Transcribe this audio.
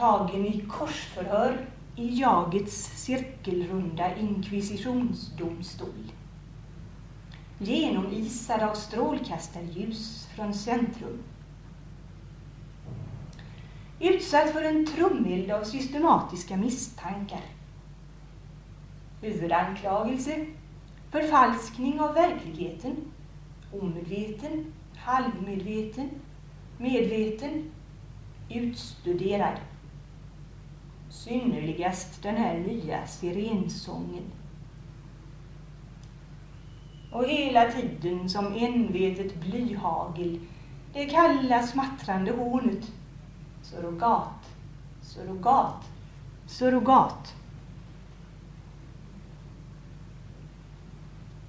tagen i korsförhör i jagets cirkelrunda inkvisitionsdomstol. Genomisad av strålkastarljus från centrum. Utsatt för en trumeld av systematiska misstankar. Huvudanklagelse förfalskning av verkligheten, omedveten, halvmedveten, medveten, utstuderad. Synnerligast den här nya sirensången. Och hela tiden som envetet blyhagel det kalla smattrande hornet Surrogat, surrogat, surrogat.